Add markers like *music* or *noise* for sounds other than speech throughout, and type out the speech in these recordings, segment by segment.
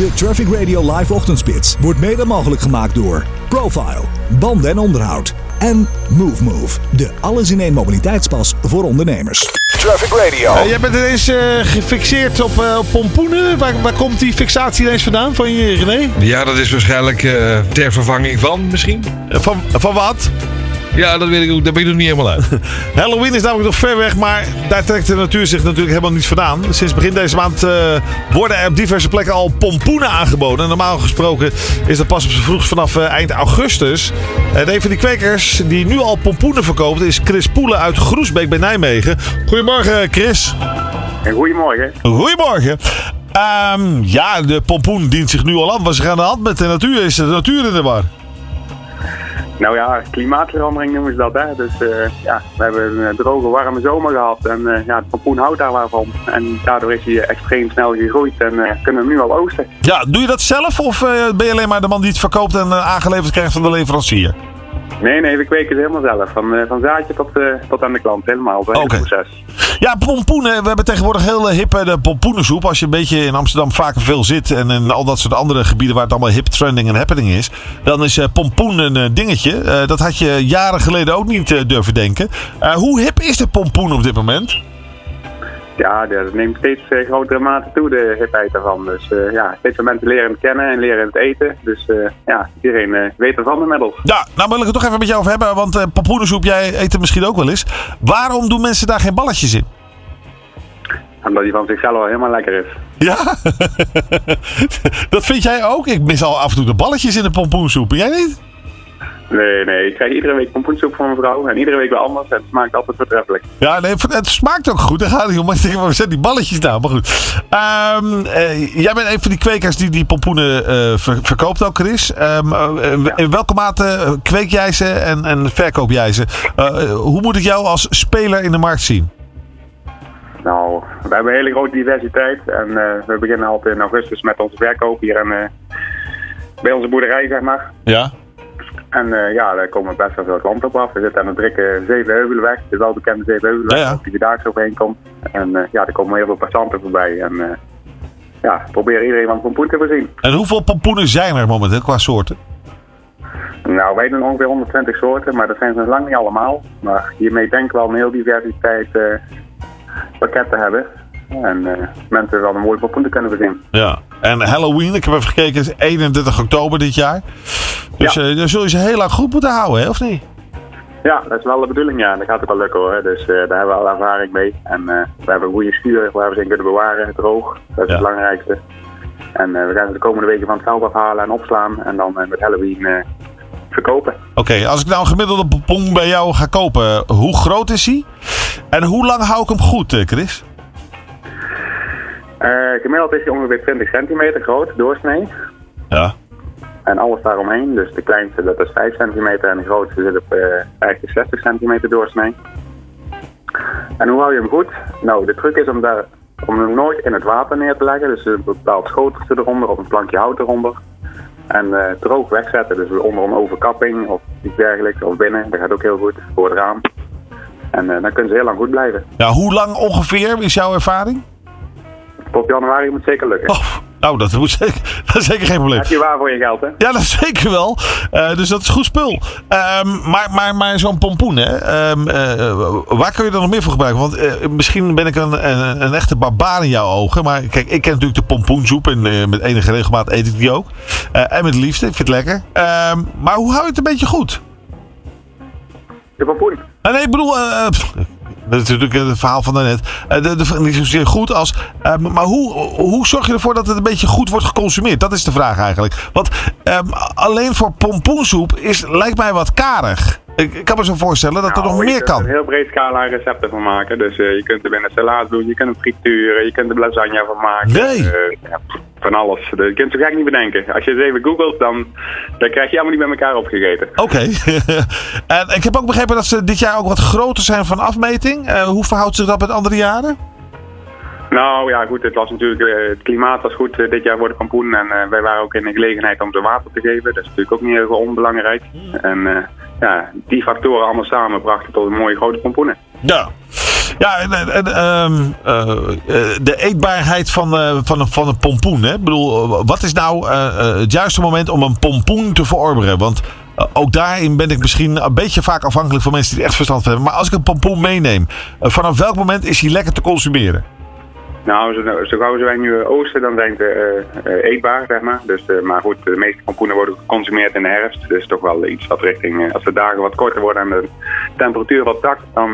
De Traffic Radio Live Ochtendspits wordt mede mogelijk gemaakt door Profile, banden en onderhoud en Move Move, de alles in één mobiliteitspas voor ondernemers. Traffic Radio. Eh, jij bent ineens eh, gefixeerd op, eh, op pompoenen. Waar, waar komt die fixatie ineens vandaan van je, René? Ja, dat is waarschijnlijk eh, ter vervanging van misschien. Van, van wat? Ja, dat weet ik ook. Daar ben ik nog niet helemaal uit. *laughs* Halloween is namelijk nog ver weg, maar daar trekt de natuur zich natuurlijk helemaal niet vandaan. Sinds begin deze maand eh, worden er op diverse plekken al pompoenen aangeboden. Normaal gesproken is dat pas op z'n vroegst vanaf eh, eind augustus. En een van die kwekers die nu al pompoenen verkoopt is Chris Poelen uit Groesbeek bij Nijmegen. Goedemorgen Chris. En goedemorgen. Goedemorgen. Ehm, ja, de pompoen dient zich nu al aan. Wat is er aan de hand met de natuur? Is de natuur in de war? Nou ja, klimaatverandering noemen ze dat, hè. Dus eh, ja, we hebben een eh, droge, warme zomer gehad. En eh, ja, het pompoen houdt daar wel van. En daardoor is hij extreem snel gegroeid en kunnen we nu al oogsten. Ja, doe je dat zelf of ben je alleen maar de man die het verkoopt en aangeleverd krijgt van de leverancier? Nee, nee, we kweken het helemaal zelf. Van, eh, van zaadje tot, eh, tot aan de klant, helemaal. Oké. proces. Ja, pompoenen. We hebben tegenwoordig heel eh, hippe de pompoenensoep. Als je een beetje in Amsterdam vaker veel zit en in al dat soort andere gebieden waar het allemaal hip, trending en happening is, dan is pompoen een dingetje. Dat had je jaren geleden ook niet durven denken. Hoe hip is de pompoen op dit moment? Ja, dat neemt steeds eh, grotere mate toe, de hipheid daarvan. Dus eh, ja, steeds meer mensen leren het kennen en leren het eten. Dus eh, ja, iedereen eh, weet ervan inmiddels. Ja, nou wil ik het toch even met jou over hebben, want pompoenensoep, jij eet het misschien ook wel eens. Waarom doen mensen daar geen balletjes in? Omdat die van zichzelf al helemaal lekker is. Ja, *laughs* dat vind jij ook? Ik mis al af en toe de balletjes in de pompoensoep. Jij niet? Nee, nee, ik krijg iedere week pompoensoep van mijn vrouw. En iedere week wel anders. En het smaakt altijd voortreffelijk. Ja, nee, het smaakt ook goed. Daar gaat het om. Maar *laughs* ik denk, waar zijn die balletjes nou? Maar goed. Ehm, eh, jij bent een van die kwekers die die pompoenen eh, ver- verkoopt ook, Chris. Ehm, eh, in welke mate kweek jij ze en, en verkoop jij ze? Hoe moet ik jou als speler in de markt zien? Nou, we hebben een hele grote diversiteit. En we beginnen altijd in augustus met onze verkoop hier en, bij onze boerderij, zeg maar. Ja. En eh, ja, daar komen best wel veel klanten op af. We zitten aan de drukke Zevenheuvelenweg, de welbekende Zevenheuvelenweg, Ja, ja. die vierdaagse overheen komt. En eh, ja, er komen heel veel passanten voorbij. En eh, ja, proberen iedereen van pompoen te voorzien. En hoeveel pompoenen zijn er momenteel qua soorten? Nou, wij doen ongeveer 120 soorten, maar dat zijn ze lang niet allemaal. Maar hiermee denk ik wel een heel diversiteit pakket te hebben. En mensen wel een mooi pompoen te kunnen voorzien. Ja. En Halloween, ik heb even gekeken, is 31 oktober dit jaar. Dus Ja. eh, dan zul je ze heel lang goed moeten houden, hè, of niet? Ja, dat is wel de bedoeling, ja. Dat gaat ook wel lukken hoor. Dus eh, daar hebben we al ervaring mee. En eh, we hebben een goede stuur waar we ze in kunnen bewaren, droog. Dat is Ja. het belangrijkste. En we gaan ze de komende weken van het veld afhalen en opslaan. En dan met Halloween verkopen. Oké, als ik nou een gemiddelde pompoen bij jou ga kopen, hoe groot is hij? En hoe lang hou ik hem goed, Chris? Gemiddeld is hij ongeveer 20 centimeter groot, doorsnee. Ja. En alles daaromheen. Dus de kleinste dat is 5 centimeter en de grootste zit op eh, eigenlijk 60 centimeter doorsnee. En hoe hou je hem goed? Nou, de truc is om, daar, om hem nooit in het water neer te leggen. Dus een bepaald schoteltje eronder of een plankje hout eronder. En eh, droog wegzetten. Dus onder een overkapping of iets dergelijks. Of binnen, dat gaat ook heel goed voor het raam. En eh, dan kunnen ze heel lang goed blijven. ja. Hoe lang ongeveer is jouw ervaring? Tot januari moet het zeker lukken. Oh, nou, dat, moet zeker, *laughs* dat is zeker geen probleem. Heb je waar voor je geld, hè? Ja, dat *laughs* zeker wel. Eh, dus dat is goed spul. Ehm, maar maar, maar zo'n pompoen, hè? Ehm, eh, waar kun je er nog meer voor gebruiken? Want eh, misschien ben ik een, een, een echte barbaar in jouw ogen. Maar kijk, ik ken natuurlijk de pompoensoep. En met enige regelmaat eet ik die ook. En met liefde, ik vind het lekker. Ehm, maar hoe hou je het een beetje goed? De pompoen. Ah, nee, ik bedoel... eh, pff, dat is natuurlijk het verhaal van daarnet. Eh, de, de, niet zozeer goed als... eh, maar hoe, hoe zorg je ervoor dat het een beetje goed wordt geconsumeerd? Dat is de vraag eigenlijk. Want ehm, alleen voor pompoensoep is, lijkt mij wat karig. Ik, kan me zo voorstellen dat er nog Nou, je meer kunt er kan. een heel breed scala aan recepten van maken. Dus eh, je kunt er binnen salade doen, je kunt hem frituren, je kunt er lasagne van maken. Nee. Eh, ja, van alles. Dus Je kunt het zo gek niet bedenken. Als je het even googelt, dan, dan krijg je allemaal niet bij elkaar opgegeten. Oké. *laughs* en ik heb ook begrepen dat ze dit jaar ook wat groter zijn van afmeting. Eh, hoe verhoudt zich dat met andere jaren? Nou ja, goed, het was natuurlijk, eh, het klimaat was goed eh, dit jaar voor de pompoen. En eh, wij waren ook in de gelegenheid om ze water te geven. Dat is natuurlijk ook niet heel onbelangrijk. En eh, ja, die factoren allemaal samen brachten tot een mooie grote pompoenen. Ja. Ja, en, en, en, ehm, eh, eh, de eetbaarheid van, van, een, van een pompoen. Hè? Ik bedoel, wat is nou het juiste moment om een pompoen te verorberen? Want ook daarin ben ik misschien een beetje vaak afhankelijk van mensen die er echt verstand van hebben. Maar als ik een pompoen meeneem, vanaf welk moment is hij lekker te consumeren? Nou, zo, zo gauw wij nu eh, oosten, dan zijn ze eh, eh, eetbaar, zeg maar. Dus, maar goed, de meeste pompoenen worden geconsumeerd in de herfst. Dus toch wel iets wat richting, als de dagen wat korter worden en de temperatuur wat zakt, dan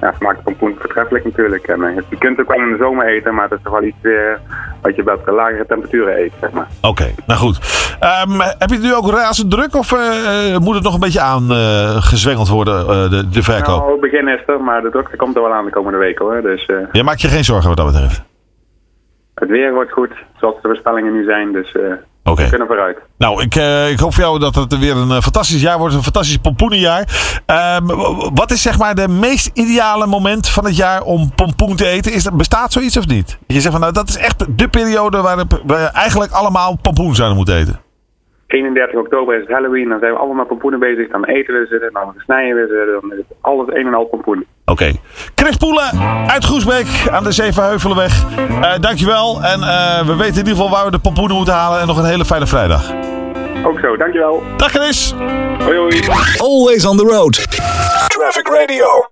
ja, maakt de pompoen voortreffelijk natuurlijk. Je kunt het ook wel in de zomer eten, maar het is toch wel iets wat je bij lagere temperaturen eet, zeg maar. Oké, nou goed. Ehm, heb je het nu ook razend druk of eh, moet het nog een beetje aangezwengeld worden, eh, de, de verkoop? Nou, het begin is er, maar de drukte komt er wel aan de komende weken hoor. Dus eh, Je maakt je geen zorgen wat dat betreft. het weer wordt goed, zoals de voorspellingen nu zijn. Dus eh, Oké. we kunnen vooruit. Nou, ik, eh, ik hoop voor jou dat het weer een eh, fantastisch jaar wordt. Een fantastisch pompoenenjaar. Ehm, wat is zeg maar de meest ideale moment van het jaar om pompoen te eten? Is dat, bestaat zoiets of niet? Je zegt van nou, dat is echt de periode waarop we eigenlijk allemaal pompoen zouden moeten eten. 31 oktober is het Halloween, dan zijn we allemaal met pompoenen bezig. Dan eten we ze, dan snijden we ze, dan is het alles een en al pompoen. Oké. Chris Poelen uit Groesbeek aan de Zevenheuvelenweg. Eh dankjewel. En eh, we weten in ieder geval waar we de pompoenen moeten halen. En nog een hele fijne vrijdag. Ook zo, dankjewel. Dag Chris! Hoi hoi. Always on the road. Traffic Radio.